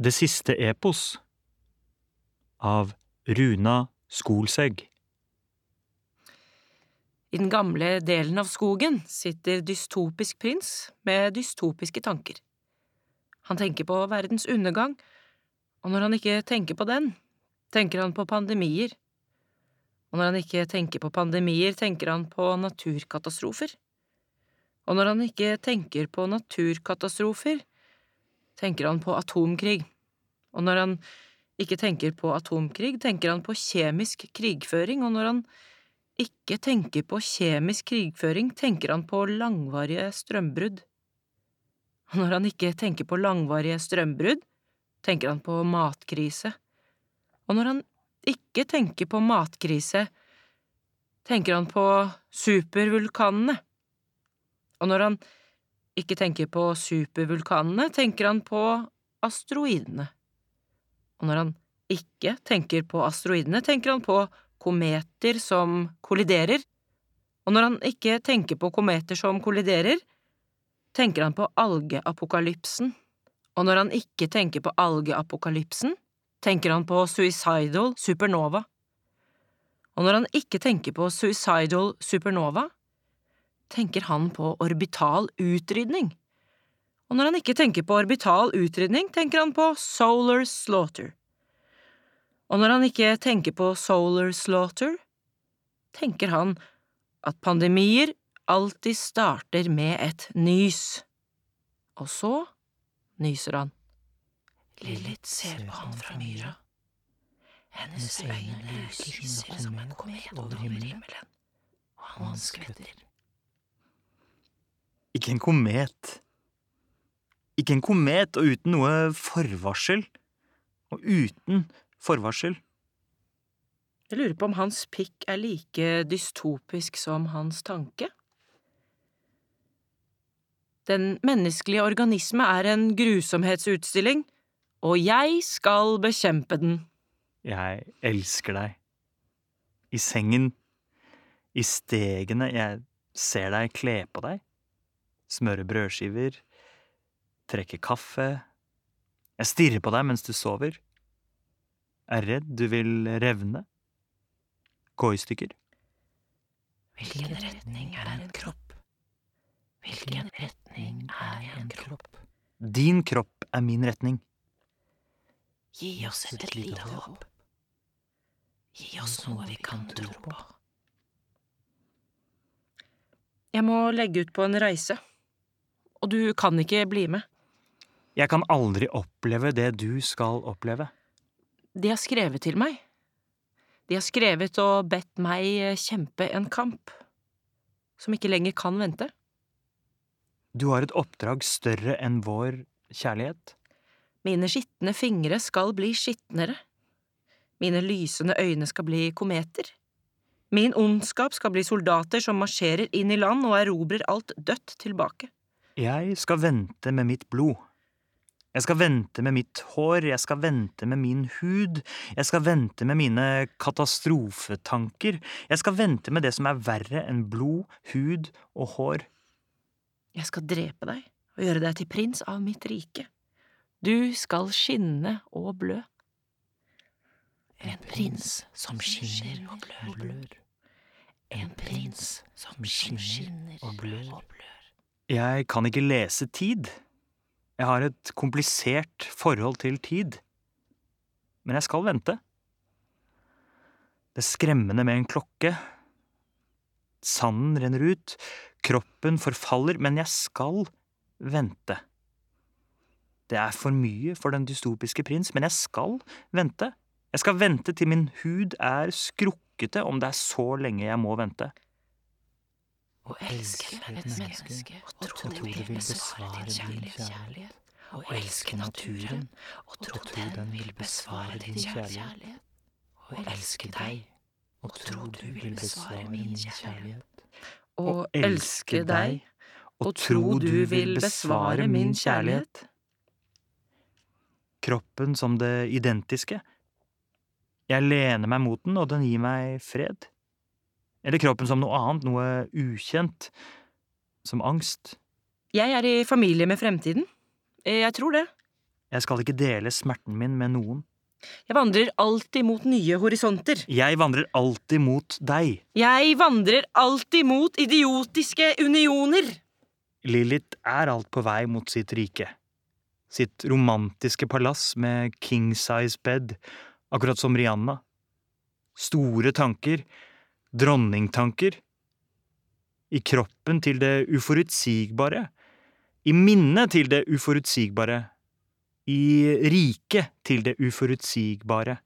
Det siste epos av Runa Skolsegg. I den gamle delen av skogen sitter dystopisk prins med dystopiske tanker. Han tenker på verdens undergang, og når han ikke tenker på den, tenker han på pandemier. Og når han ikke tenker på pandemier, tenker han på naturkatastrofer. Og når han ikke tenker på naturkatastrofer, tenker han på atomkrig. Og når han ikke tenker på atomkrig, tenker han på kjemisk krigføring, og når han ikke tenker på kjemisk krigføring, tenker han på langvarige strømbrudd. Og når han ikke tenker på langvarige strømbrudd, tenker han på matkrise. Og når han ikke tenker på matkrise, tenker han på supervulkanene. Og når han ikke tenker på supervulkanene, tenker han på asteroidene. Og når han ikke tenker på asteroidene, tenker han på kometer som kolliderer, og når han ikke tenker på kometer som kolliderer, tenker han på algeapokalypsen, og når han ikke tenker på algeapokalypsen, tenker han på suicidal supernova. Og når han ikke tenker på suicidal supernova, tenker han på orbital utrydning. Og når han ikke tenker på orbital utrydning, tenker han på solar slaughter. Og når han ikke tenker på solar slaughter, tenker han at pandemier alltid starter med et nys. Og så nyser han. Lilith ser på han fra myra. Hennes øyne lyser som en komet over himmelen, og han skvetter. Ikke en komet. Ikke en komet, og uten noe forvarsel. Og uten forvarsel. Jeg lurer på om hans pikk er like dystopisk som hans tanke? Den menneskelige organisme er en grusomhetsutstilling, og jeg skal bekjempe den. Jeg elsker deg. I sengen, i stegene, jeg ser deg kle på deg. Smøre brødskiver, trekke kaffe. Jeg stirrer på deg mens du sover. Er redd du vil revne. Gå i stykker. Hvilken retning er en kropp? Hvilken retning er en kropp? Din kropp er min retning. Gi oss et lite håp. Gi oss noe vi kan tro på. Jeg må legge ut på en reise, og du kan ikke bli med. Jeg kan aldri oppleve det du skal oppleve. De har skrevet til meg. De har skrevet og bedt meg kjempe en kamp, som ikke lenger kan vente. Du har et oppdrag større enn vår kjærlighet. Mine skitne fingre skal bli skitnere. Mine lysende øyne skal bli kometer. Min ondskap skal bli soldater som marsjerer inn i land og erobrer alt dødt tilbake. Jeg skal vente med mitt blod. Jeg skal vente med mitt hår, jeg skal vente med min hud, jeg skal vente med mine katastrofetanker, jeg skal vente med det som er verre enn blod, hud og hår. Jeg skal drepe deg og gjøre deg til prins av mitt rike. Du skal skinne og blø. En prins som skinner og blør. En prins som skinner og blør. Jeg kan ikke lese tid. Jeg har et komplisert forhold til tid. Men jeg skal vente. Det skremmende med en klokke. Sanden renner ut, kroppen forfaller, men jeg skal vente. Det er for mye for den dystopiske prins, men jeg skal vente. Jeg skal vente til min hud er skrukkete, om det er så lenge jeg må vente. Å elske et menneske og tro det vil besvare din kjærlighet. Å elske naturen og tro den vil besvare din kjærlighet. Å elske deg og tro du vil besvare min kjærlighet. Å elske deg og tro du vil besvare min kjærlighet. Kroppen som det identiske. Jeg lener meg mot den, og den gir meg fred. Eller kroppen som noe annet, noe ukjent. Som angst. Jeg er i familie med fremtiden. Jeg tror det. Jeg skal ikke dele smerten min med noen. Jeg vandrer alltid mot nye horisonter. Jeg vandrer alltid mot deg. Jeg vandrer alltid mot idiotiske unioner. Lilith er alt på vei mot sitt rike. Sitt romantiske palass med king size bed, akkurat som Rihanna. Store tanker, dronningtanker. I kroppen til det uforutsigbare. I minnet til det uforutsigbare. I riket til det uforutsigbare.